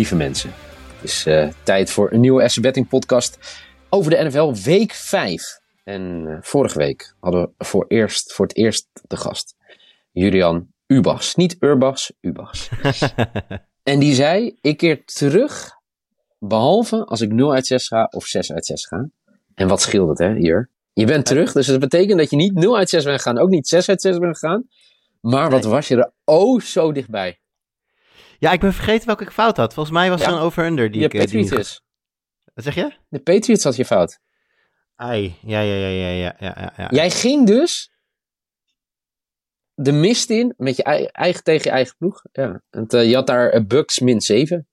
Lieve mensen. Het is uh, tijd voor een nieuwe SC Betting podcast over de NFL week 5. En uh, vorige week hadden we voor, eerst, voor het eerst de gast Julian Ubachs. Niet Urbachs, Ubachs. en die zei, ik keer terug, behalve als ik 0 uit 6 ga of 6 uit 6 ga. En wat scheelt het hè, hier? Je bent terug, dus dat betekent dat je niet 0 uit 6 bent gegaan, ook niet 6 uit 6 bent gegaan. Maar wat was je er oh zo dichtbij. Ja, ik ben vergeten welke ik fout had. Volgens mij was het een over-under die je ik... De Patriots. Wat zeg je? De Patriots had je fout. Ai, ja, ja, ja, ja, ja, ja, ja. Jij ging dus de mist in met je eigen, tegen je eigen ploeg. Ja. En, uh, je had daar uh, Bucks min 7.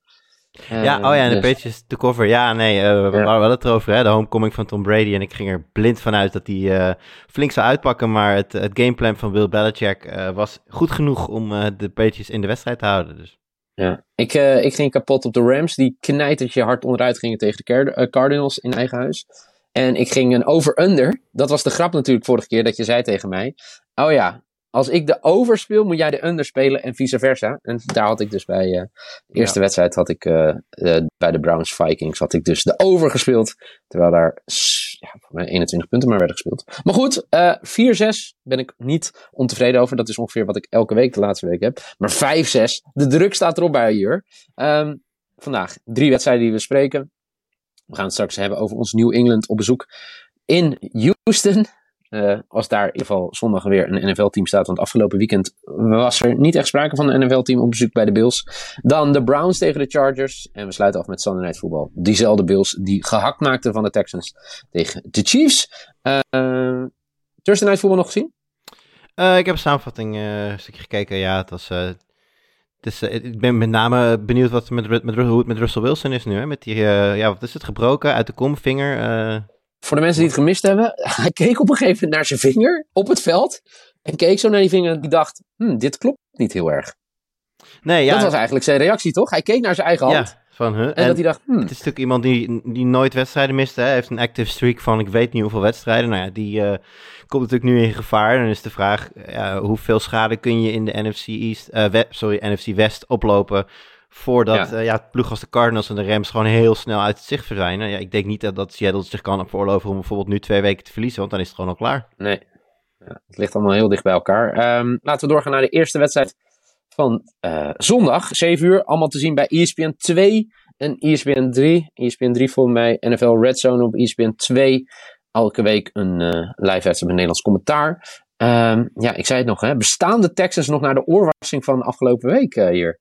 Uh, ja, oh ja, en de dus. Patriots te cover. Ja, nee, we ja. waren wel het erover, hè. De homecoming van Tom Brady. En ik ging er blind vanuit dat hij flink zou uitpakken. Maar het, het gameplan van Bill Belichick was goed genoeg om de Patriots in de wedstrijd te houden. Dus. Ja, ik, uh, ik ging kapot op de Rams. Die knijtertje hard onderuit gingen tegen de Cardinals in eigen huis. En ik ging een over-under. Dat was de grap natuurlijk vorige keer dat je zei tegen mij. Oh ja, als ik de over speel, moet jij de under spelen en vice versa. En daar had ik dus bij uh, de eerste ja. wedstrijd had ik bij de Browns Vikings had ik dus de over gespeeld. Terwijl daar ja, voor mij 21 punten maar werden gespeeld. Maar goed, 4-6 ben ik niet ontevreden over. Dat is ongeveer wat ik elke week de laatste week heb. Maar 5-6, de druk staat erop bij hier. Um, vandaag drie wedstrijden die we spreken. We gaan het straks hebben over ons New England op bezoek in Houston. Uh, als daar in ieder geval zondag weer een NFL-team staat. Want afgelopen weekend was er niet echt sprake van een NFL-team op bezoek bij de Bills. Dan de Browns tegen de Chargers. En we sluiten af met Sunday Night Football. Diezelfde Bills die gehakt maakten van de Texans tegen de Chiefs. Uh, Thursday Night Football nog gezien? Uh, ik heb een samenvatting een stukje gekeken. Ja, het was... Uh, ik ben met name benieuwd wat met, met, met, Russell Wilson is nu. Hè? Met die, ja, wat is het, gebroken uit de komvinger. Voor de mensen die het gemist hebben, hij keek op een gegeven moment naar zijn vinger op het veld. En keek zo naar die vinger en die dacht, hm, dit klopt niet heel erg. Nee, ja. Dat was eigenlijk zijn reactie, toch? Hij keek naar zijn eigen hand. Ja, van, huh? En, en dat hij dacht, hm. Het is natuurlijk iemand die, die nooit wedstrijden miste. Hij heeft een active streak van ik weet niet hoeveel wedstrijden. Nou ja, die uh, komt natuurlijk nu in gevaar. En dan is de vraag, uh, hoeveel schade kun je in de NFC East, uh, sorry, NFC West oplopen Voordat ja. Uh, ja, ploeg als de Cardinals en de Rams gewoon heel snel uit het zicht verdwijnen. Ja, ik denk niet dat, dat Seattle zich kan veroorloven om bijvoorbeeld nu twee weken te verliezen, want dan is het gewoon al klaar. Nee, ja, het ligt allemaal heel dicht bij elkaar. Um, laten we doorgaan naar de eerste wedstrijd van uh, zondag, 7 uur. Allemaal te zien bij ESPN 2 en ESPN 3. ESPN 3 voor mij NFL Red Zone op ESPN 2. Elke week een uh, live wedstrijd met Nederlands commentaar. Um, ja, ik zei het nog, hè. bestaan de Texans nog naar de oorwassing van afgelopen week uh, hier?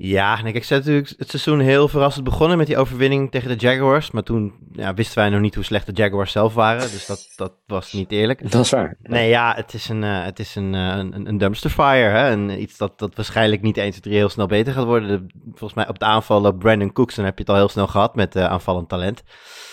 Ja, ik zei natuurlijk het seizoen heel verrassend begonnen met die overwinning tegen de Jaguars. Maar toen ja, wisten wij nog niet hoe slecht de Jaguars zelf waren. Dus dat, dat was niet eerlijk. Dat is waar. Nee, ja, het is een, uh, het is een, uh, een, een dumpster fire. Hè? En iets dat, dat waarschijnlijk niet eens drie heel snel beter gaat worden. De, volgens mij op de aanval Brandon Cooks, dan heb je het al heel snel gehad met uh, aanvallend talent.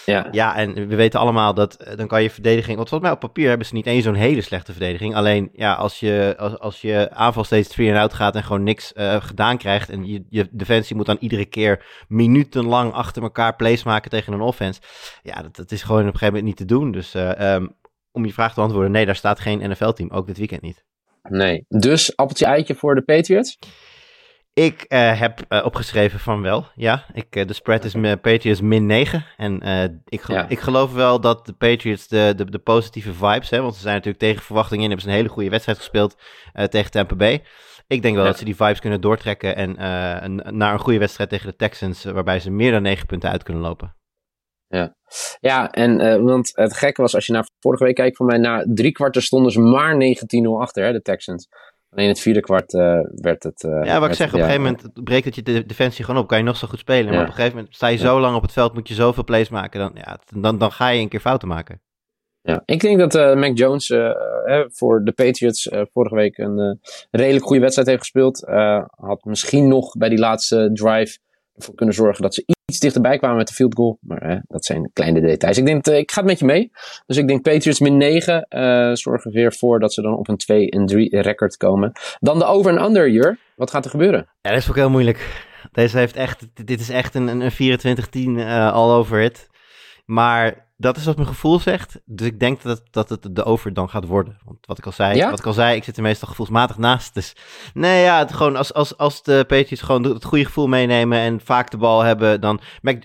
Ja. ja, en we weten allemaal dat dan kan je verdediging... Want volgens mij op papier hebben ze niet eens zo'n hele slechte verdediging. Alleen ja, als je, als, als je aanval steeds free en out gaat en gewoon niks gedaan krijgt... en je, je defensie moet dan iedere keer minutenlang achter elkaar plays maken tegen een offense. Ja, dat, dat is gewoon op een gegeven moment niet te doen. Dus uh, um, om je vraag te beantwoorden, nee, daar staat geen NFL-team, ook dit weekend niet. Nee, dus appeltje eitje voor de Patriots? Ik uh, heb uh, opgeschreven van wel, ja. Ik, uh, de spread is uh, Patriots min 9. En ik, ja. ik geloof wel dat de Patriots de, de, de positieve vibes hebben. Want ze zijn natuurlijk tegen verwachtingen in. Hebben ze een hele goede wedstrijd gespeeld tegen Tampa Bay. Ik denk wel ja. dat ze die vibes kunnen doortrekken en uh, een, naar een goede wedstrijd tegen de Texans, waarbij ze meer dan negen punten uit kunnen lopen. Ja, ja en uh, want het gekke was, als je naar vorige week kijkt, voor mij na drie kwarten stonden ze maar 19-0 achter, hè, de Texans. Alleen het vierde kwart uh, werd het. Uh, ja, wat ik zeg, op een gegeven moment breekt het je de defensie gewoon op. Kan je nog zo goed spelen. Maar op een gegeven moment sta je zo lang op het veld, moet je zoveel plays maken. Dan, ja, dan, dan ga je een keer fouten maken. Ja, ik denk dat uh, Mac Jones uh, voor de Patriots vorige week een redelijk goede wedstrijd heeft gespeeld. had misschien nog bij die laatste drive ervoor kunnen zorgen dat ze iets dichterbij kwamen met de field goal. Maar dat zijn kleine details. Ik denk, ik ga het met je mee. Dus ik denk Patriots min 9 zorgen weer voor dat ze dan op een 2 en 3 record komen. Dan de over en under year. Wat gaat er gebeuren? Ja, dat is ook heel moeilijk. Deze heeft echt, dit is echt een, een 24-10 all over it. Maar dat is wat mijn gevoel zegt. Dus ik denk dat, dat het de over dan gaat worden. Want wat ik al zei, wat ik al zei, ik zit er meestal gevoelsmatig naast. Dus nee, ja, het, gewoon als, als, als de Patriots gewoon het goede gevoel meenemen en vaak de bal hebben, dan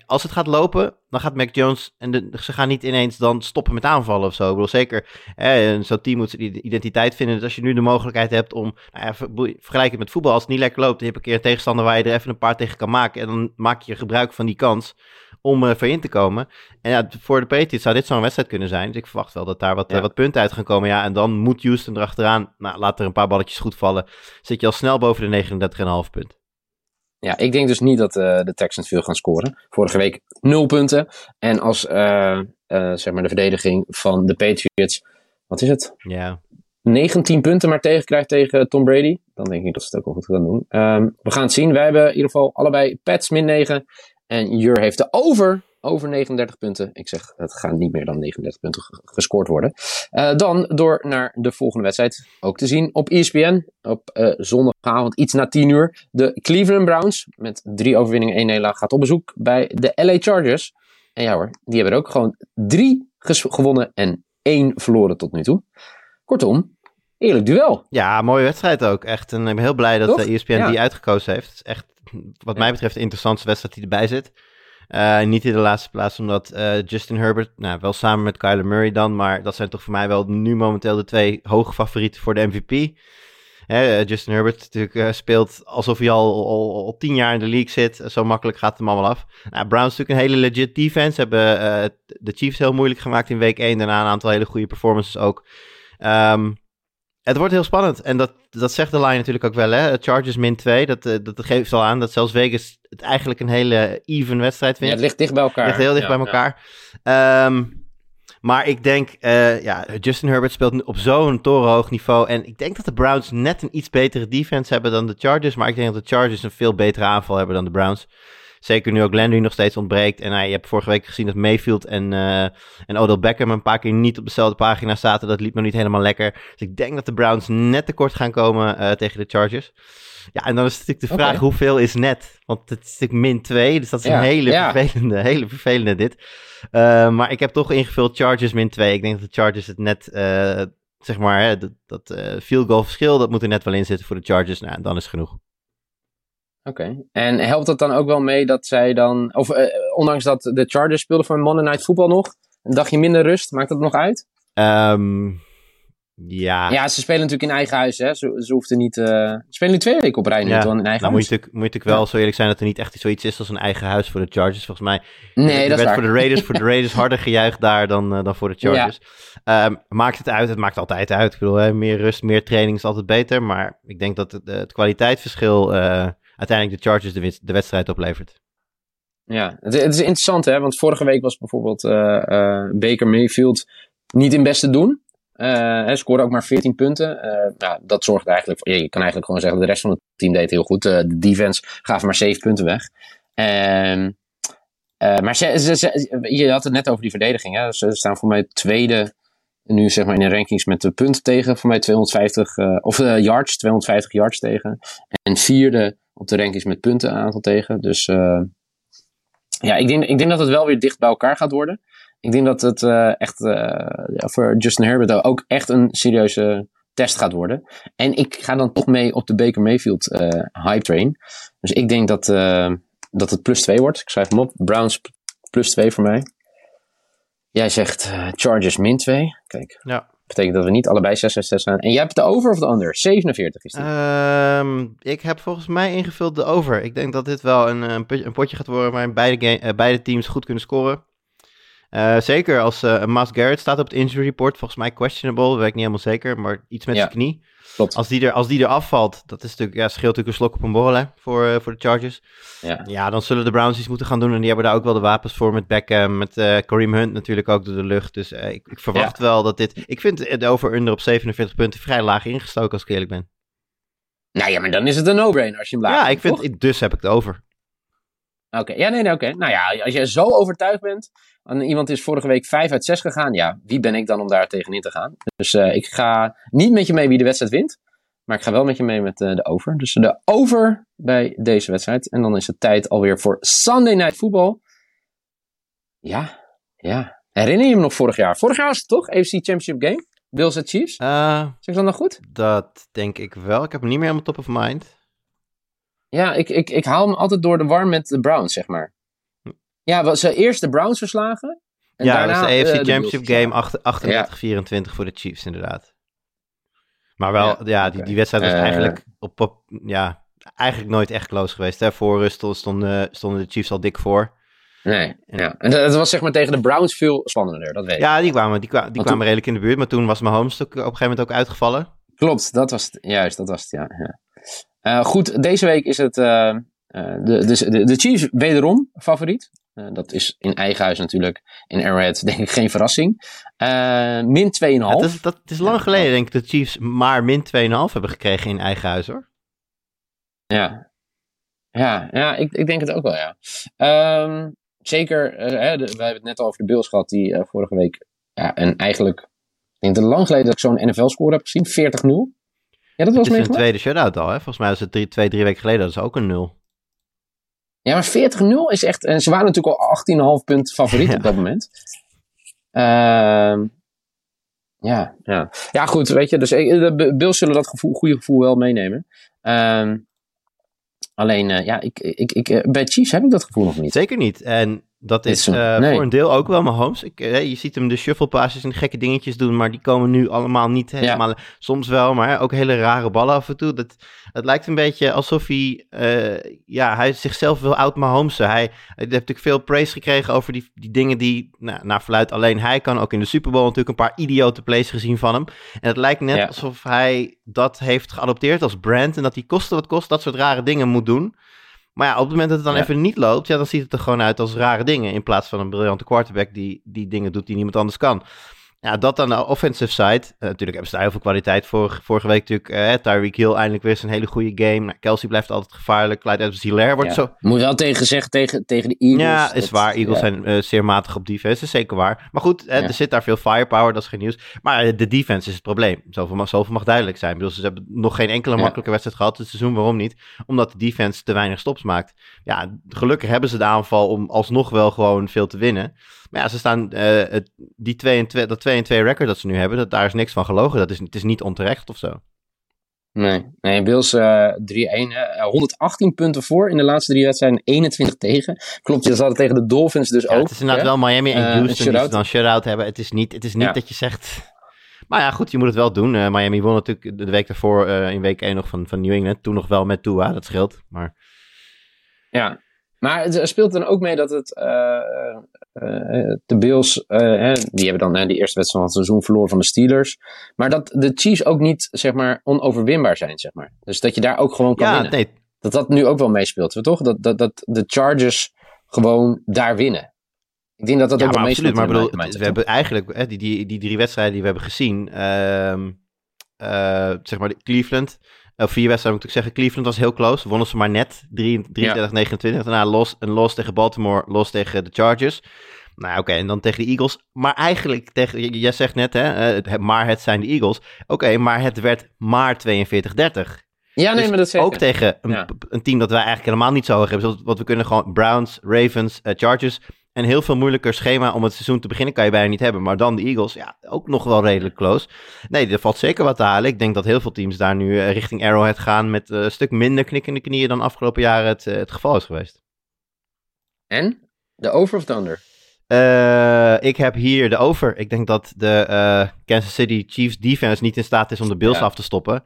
als het gaat lopen, dan gaat Mac Jones en de, ze gaan niet ineens dan stoppen met aanvallen of zo. Ik bedoel, zeker zo'n team moet die identiteit vinden. Dus als je nu de mogelijkheid hebt om, nou ja, vergelijk het met voetbal, als het niet lekker loopt, dan heb je een keer een tegenstander waar je er even een paar tegen kan maken en dan maak je gebruik van die kans om uh, in te komen. En ja, voor de Patriots zou dit zo'n wedstrijd kunnen zijn. Dus ik verwacht wel dat daar wat, wat punten uit gaan komen. Ja, en dan moet Houston erachteraan. Nou, laat er een paar balletjes goed vallen. Zit je al snel boven de 39,5 punt. Ja, ik denk dus niet dat uh, de Texans veel gaan scoren. Vorige week 0 punten. En als zeg maar de verdediging van de Patriots, wat is het? Ja. 19 punten maar tegenkrijgt tegen Tom Brady. Dan denk ik dat ze het ook wel goed gaan doen. Um, we gaan het zien. Wij hebben in ieder geval allebei Pats min 9 en Jur heeft de over, over 39 punten. Ik zeg, het gaat niet meer dan 39 punten gescoord worden. Uh, dan door naar de volgende wedstrijd. Ook te zien op ESPN. Op uh, zondagavond, iets na 10 uur. De Cleveland Browns met drie overwinningen, één nederlaag gaat op bezoek bij de LA Chargers. En ja hoor, die hebben er ook gewoon drie gewonnen en één verloren tot nu toe. Kortom, eerlijk duel. Ja, mooie wedstrijd ook. Echt. En ik ben heel blij dat de ESPN die uitgekozen heeft. Het is echt wat mij betreft de interessantste wedstrijd die erbij zit. Uh, niet in de laatste plaats, omdat uh, Justin Herbert, nou, wel samen met Kyler Murray dan, maar dat zijn toch voor mij wel nu momenteel de twee hoge favorieten voor de MVP. Hè, uh, Justin Herbert natuurlijk speelt alsof hij al, al, al, tien jaar in de league zit. Zo makkelijk gaat het hem allemaal af. Nou, Browns natuurlijk een hele legit defense. Hebben de Chiefs heel moeilijk gemaakt in week 1. Daarna een aantal hele goede performances ook. Um, het wordt heel spannend. En dat, dat zegt de line natuurlijk ook wel. Hè? Chargers min 2. Dat, eh, dat geeft al aan dat zelfs Vegas het eigenlijk een hele even wedstrijd vindt. Ja, het ligt dicht bij elkaar. Het ligt heel dicht bij elkaar. Ja. Ehm, maar ik denk, uh, ja, Justin Herbert speelt op zo'n torenhoog niveau. En ik denk dat de Browns net een iets betere defense hebben dan de Chargers. Maar ik denk dat de Chargers een veel betere aanval hebben dan de Browns. Zeker nu ook Landry nog steeds ontbreekt. En je hebt vorige week gezien dat Mayfield en, uh, en Odell Beckham een paar keer niet op dezelfde pagina zaten. Dat liep nog niet helemaal lekker. Dus ik denk dat de Browns net tekort gaan komen uh, tegen de Chargers. Ja, en dan is natuurlijk de vraag, okay. hoeveel is net? Want het is natuurlijk min 2, dus dat is ja, een hele, ja. vervelende, hele vervelende dit. Uh, maar ik heb toch ingevuld Chargers min 2. Ik denk dat de Chargers het net, uh, zeg maar, hè, dat, dat uh, field goal verschil, dat moet er net wel in zitten voor de Chargers. Nou, dan is genoeg. Oké. En helpt het dan ook wel mee dat zij dan, of uh, ondanks dat de Chargers speelden voor Monday Night Football nog, een dagje minder rust, maakt dat nog uit? Um, ja. Ja, ze spelen natuurlijk in eigen huis, hè. Ze, ze hoefden niet, uh, ze spelen nu twee weken op rij nu, ja. in eigen nou, huis. Moet je, natuurlijk, moet je natuurlijk wel zo eerlijk zijn dat er niet echt zoiets is als een eigen huis voor de Chargers, volgens mij. Nee, dat werd is voor de Raiders, voor de Raiders harder gejuicht daar dan, uh, dan voor de Chargers. Ja. Um, maakt het uit? Het maakt altijd uit. Ik bedoel, hè, meer rust, meer training is altijd beter, maar ik denk dat het, het kwaliteitsverschil... Uh, uiteindelijk de Chargers de, de wedstrijd oplevert. Ja, het, het, is interessant hè, want vorige week was bijvoorbeeld uh, uh, Baker Mayfield niet in beste doen. Uh, hij scoorde ook maar 14 punten. nou, dat zorgt eigenlijk voor, je kan eigenlijk gewoon zeggen, de rest van het team deed heel goed. de defense gaf maar 7 punten weg. Maar je had het net over die verdediging. Hè? Ze staan voor mij tweede nu zeg maar in de rankings met de punten tegen. Voor mij 250, of yards, 250 yards tegen. En vierde op de rankings met punten aantal tegen. Dus uh, ja, ik denk, ik denk dat het wel weer dicht bij elkaar gaat worden. Ik denk dat het uh, echt uh, voor Justin Herbert ook echt een serieuze test gaat worden. En ik ga dan toch mee op de Baker Mayfield hype train. Dus ik denk dat, dat het plus 2 wordt. Ik schrijf hem op. Browns plus 2 voor mij. Jij zegt Chargers min 2. Kijk. Ja betekent dat we niet allebei 6 6 6 zijn. En jij hebt de over of de under? 47 is die. Um, ik heb volgens mij ingevuld de over. Ik denk dat dit wel een, een potje gaat worden waarin beide, game, uh, beide teams goed kunnen scoren. Uh, zeker als uh, Mas Garrett staat op het injury report. Volgens mij questionable, weet ik niet helemaal zeker. Maar iets met ja. zijn knie. Klopt. Als die, er, als die er afvalt, dat is natuurlijk, ja, scheelt natuurlijk een slok op een borrel hè, voor, uh, voor de Chargers. Ja. ja, dan zullen de Browns iets moeten gaan doen. En die hebben daar ook wel de wapens voor met Beckham, met Kareem Hunt natuurlijk ook door de lucht. Dus ik, ik, verwacht ja. wel dat dit... Ik vind het over-under op 47 punten vrij laag ingestoken als ik eerlijk ben. Nou ja, maar dan is het een no-brainer als je hem laag Ja, ik vind, dus heb ik het over. Oké, okay. ja, nee, nee, oké. Okay. Nou ja, als jij zo overtuigd bent, en iemand is vorige week 5 uit 6 gegaan, ja, wie ben ik dan om daar tegenin te gaan? Dus uh, ik ga niet met je mee wie de wedstrijd wint, maar ik ga wel met je mee met uh, de over. Dus de over bij deze wedstrijd. En dan is het tijd alweer voor Sunday Night Football. Ja, ja. Herinner je hem nog vorig jaar? Vorig jaar was het toch? AFC Championship Game? Bills at Chiefs? Uh, zeg ik dat nog goed? Dat denk ik wel. Ik heb hem niet meer aan mijn top of mind. Ja, ik, ik, ik haal hem altijd door de war met de Browns, zeg maar. Ja, ze eerst de Browns verslagen. En ja, daarna, dat is de AFC Championship Game 38-24 voor de Chiefs, inderdaad. Maar wel, ja, ja die, die wedstrijd was uh, eigenlijk, op, op, ja, eigenlijk nooit echt close geweest. Hè? Voor rust stonden, stonden de Chiefs al dik voor. Nee, ja. En dat was zeg maar tegen de Browns veel spannender, dat weet ik. Ja, die kwamen, die kwamen, die kwamen redelijk in de buurt, maar toen was Mahomes op een gegeven moment ook uitgevallen. Klopt, dat was het, juist, dat was het, ja. ja. Uh, goed, deze week is het uh, de, de, de Chiefs wederom favoriet. Dat is in eigen huis natuurlijk, in Arrowhead denk ik geen verrassing. min 2,5. Ja, dat, is, dat is lang geleden denk ik dat de Chiefs maar min 2,5 hebben gekregen in eigen huis hoor. Ja, ja, ja ik, ik denk het ook wel, ja. Um, zeker, uh, hè, we hebben het net al over de Bills gehad, die uh, vorige week, ja, en eigenlijk, ik denk het lang geleden dat ik zo'n NFL-score heb gezien, 40-0. Ja, dat was Het is een tweede shutout al, hè? Volgens mij was het drie, twee, drie weken geleden, dat is ook een 0. Ja, maar 40-0 is echt, en ze waren natuurlijk al 18,5 punt favoriet ja. op dat moment. Uh, ja, ja. ja, goed, weet je, dus eh, de Bills zullen dat gevoel, goede gevoel wel meenemen. Uh, alleen, uh, ja, ik, ik, ik, bij Chiefs heb ik dat gevoel nog niet. Zeker niet. En dat is uh, nee. voor een deel ook wel Mahomes. Ik, uh, je ziet hem de shuffle passes en gekke dingetjes doen, maar die komen nu allemaal niet helemaal. Ja. Soms wel, maar ook hele rare ballen af en toe. Dat, het lijkt een beetje alsof hij, uh, ja, hij zichzelf wil oud Mahomes. Hij, hij heeft natuurlijk veel praise gekregen over die, die dingen die, nou, naar verluid alleen hij kan. Ook in de Super Bowl natuurlijk een paar idiote plays gezien van hem. En het lijkt net ja. alsof hij dat heeft geadopteerd als brand en dat hij koste wat kost dat soort rare dingen moet doen. Maar ja, op het moment dat het dan ja. even niet loopt, ja, dan ziet het er gewoon uit als rare dingen. In plaats van een briljante quarterback die, die dingen doet die niemand anders kan. Ja, dat aan de offensive side. Uh, natuurlijk hebben ze daar heel veel kwaliteit voor. Vorige week natuurlijk uh, Tyreek Hill eindelijk weer zijn hele goede game. Nou, Kelsey blijft altijd gevaarlijk. Clyde Edwards Hilaire wordt ja. zo... Moet wel tegen gezegd tegen, tegen de Eagles. Ja, is dat, waar. Eagles ja. zijn uh, zeer matig op defense. is zeker waar. Maar goed, er zit daar veel firepower. Dat is geen nieuws. Maar de defense is het probleem. Zoveel mag, zoveel mag duidelijk zijn. Ik bedoel, ze hebben nog geen enkele makkelijke wedstrijd gehad dit seizoen. Waarom niet? Omdat de defense te weinig stops maakt. Ja, gelukkig hebben ze de aanval om alsnog wel gewoon veel te winnen. Maar ja, ze staan, uh, het, die 2 en 2, dat 2 en 2 record dat ze nu hebben, dat, daar is niks van gelogen. Dat is, het is niet onterecht of zo. Nee, nee Bills uh, 3-1. Uh, 118 punten voor in de laatste drie wedstrijden, 21 tegen. Klopt, je hadden tegen de Dolphins dus ja, ook. Het is inderdaad wel Miami en Houston die dan shutout hebben. Het is niet, het is niet ja. dat je zegt... Maar ja, goed, je moet het wel doen. Uh, Miami won natuurlijk de week daarvoor in week 1 nog van, van New England. Toen nog wel met Tua, dat scheelt. Maar... Ja, maar het speelt dan ook mee dat het uh, uh, de Bills, uh, die hebben dan die eerste wedstrijd van het seizoen verloren van de Steelers. Maar dat de Chiefs ook niet, zeg maar, onoverwinbaar zijn, zeg maar. Dus dat je daar ook gewoon kan ja, winnen. Nee. Dat dat nu ook wel meespeelt, toch? Dat, dat, dat de Chargers gewoon daar winnen. Ik denk dat dat ja, ook wel meespeelt. Maar bedoel, we hebben eigenlijk hè, die, die, die drie wedstrijden die we hebben gezien, uh, zeg maar Cleveland, of vier wedstrijden moet ik zeggen. Cleveland was heel close. Wonnen ze maar net. 33-29. Ja. Daarna los, een los tegen Baltimore. Los tegen de Chargers. Nou oké, okay, en dan tegen de Eagles. Maar eigenlijk, tegen, jij zegt net, hè, maar het zijn de Eagles. Oké, okay, maar het werd maar 42-30. Ja, nee, dus maar dat zeker. Ook tegen een, ja. een, team dat wij eigenlijk helemaal niet zo hoog hebben. Want we kunnen gewoon Browns, Ravens, uh, Chargers. Een heel veel moeilijker schema om het seizoen te beginnen kan je bijna niet hebben. Maar dan de Eagles, ja, ook nog wel redelijk close. Nee, er valt zeker wat te halen. Ik denk dat heel veel teams daar nu uh, richting Arrowhead gaan met uh, een stuk minder knikkende knieën dan afgelopen jaren het, uh, het geval is geweest. En? De over of de under? Uh, ik heb hier de over. Ik denk dat de uh, Kansas City Chiefs defense niet in staat is om de Bills ja. af te stoppen.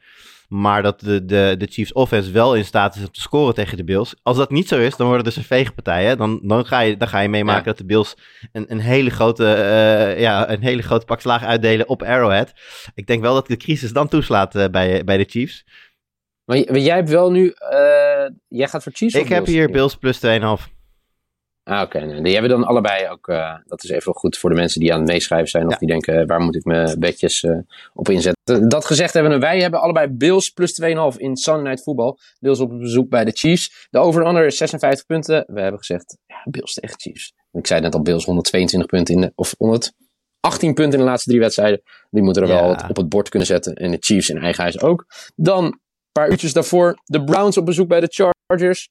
Maar dat de, de, de Chiefs offense wel in staat is om te scoren tegen de Bills. Als dat niet zo is, dan wordt het dus een veegpartij. Dan, dan, ga je, dan ga je meemaken ja. dat de Bills een, een, hele grote, uh, ja, een hele grote pak slaag uitdelen op Arrowhead. Ik denk wel dat de crisis dan toeslaat uh, bij, bij de Chiefs. Maar, maar, jij hebt wel nu, uh, jij gaat voor Chiefs Ik heb Bills? hier Bills plus 2,5. Ah, oké. Okay. Die hebben dan allebei ook. Uh, dat is even goed voor de mensen die aan het meeschrijven zijn. Of ja. die denken, waar moet ik mijn bedjes uh, op inzetten. Dat gezegd hebben wij hebben allebei Bills plus 2,5 in Sunday Night Football. Bills op bezoek bij de Chiefs. De over-under is 56 punten. We hebben gezegd, ja, Bills tegen Chiefs. Ik zei net al, Bills 122 punten in de, of 118 punten in de laatste drie wedstrijden. Die moeten er ja. wel op het bord kunnen zetten. En de Chiefs in eigen huis ook. Dan, een paar uurtjes daarvoor, de Browns op bezoek bij de Chargers.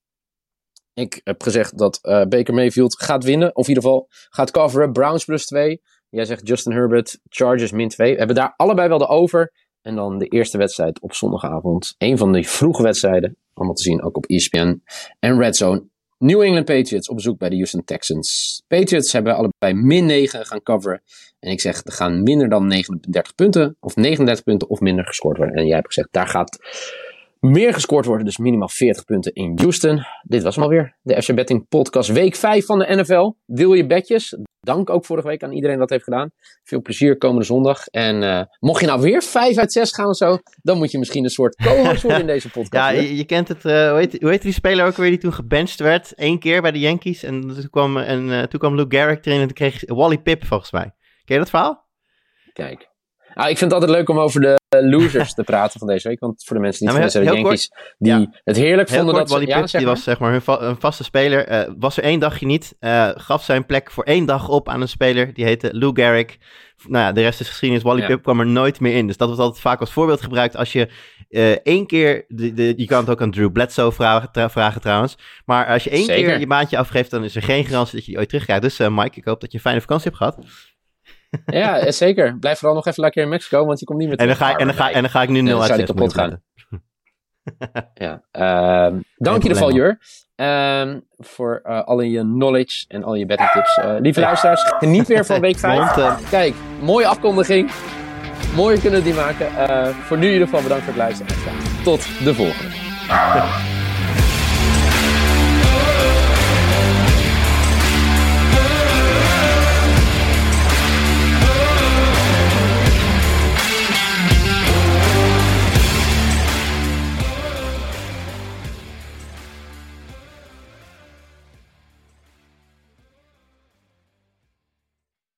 Ik heb gezegd dat uh, Baker Mayfield gaat winnen. Of in ieder geval gaat coveren. Browns plus 2. Jij zegt Justin Herbert, Chargers min 2. We hebben daar allebei wel de over. En dan de eerste wedstrijd op zondagavond. Een van die vroege wedstrijden. Allemaal te zien ook op ESPN en Red Zone. New England Patriots op bezoek bij de Houston Texans. Patriots hebben allebei min 9 gaan coveren. En ik zeg, er gaan minder dan 39 punten, of 39 punten of minder gescoord worden. En jij hebt gezegd, daar gaat meer gescoord worden, dus minimaal 40 punten in Houston. Dit was hem alweer, de FC Betting Podcast, week 5 van de NFL. Wil je betjes? Dank ook vorige week aan iedereen dat heeft gedaan. Veel plezier komende zondag. En uh, mocht je nou weer 5 uit 6 gaan of zo, dan moet je misschien een soort co-host worden in deze podcast. Ja, je, je, kent het, uh, hoe, heet, hoe heet die speler ook weer die toen gebenched werd? Eén keer bij de Yankees. En toen kwam, en, uh, toen kwam Lou Gehrig erin en toen kreeg Wally Pip volgens mij. Ken je dat verhaal? Kijk. Nou, ik vind het altijd leuk om over de losers te praten van deze week. Want voor de mensen die ja, de Yankees die ja. het heerlijk heel vonden kort, dat. Ja, Pitt, die was zeg maar hun va een vaste speler. Uh, was er één dagje niet. Uh, gaf zijn plek voor één dag op aan een speler. Die heette Lou Gehrig. Nou ja, de rest is geschiedenis. Wally ja. Pip kwam er nooit meer in. Dus dat was altijd vaak als voorbeeld gebruikt. Als je uh, één keer... De, de, je kan het ook aan Drew Bledsoe vragen, tra vragen trouwens. Maar als je één Zeker. keer je maandje afgeeft... dan is er geen garantie dat je die ooit terugkrijgt. Dus Mike, ik hoop dat je een fijne vakantie hebt gehad. Ja, zeker. Blijf vooral nog even lekker in Mexico, want je komt niet meer en dan ga ik, en dan ga, en dan ga ik nu 0 uit 6 kapot gaan. ja, uh, dank in ieder geval Jur. Uh, voor uh, alle je knowledge en al je betting tips. Uh, lieve luisteraars, geniet weer van week 5. Want, uh, Kijk, mooie afkondiging. Mooier kunnen we die maken. voor nu in ieder geval bedankt voor het luisteren. En tot de volgende.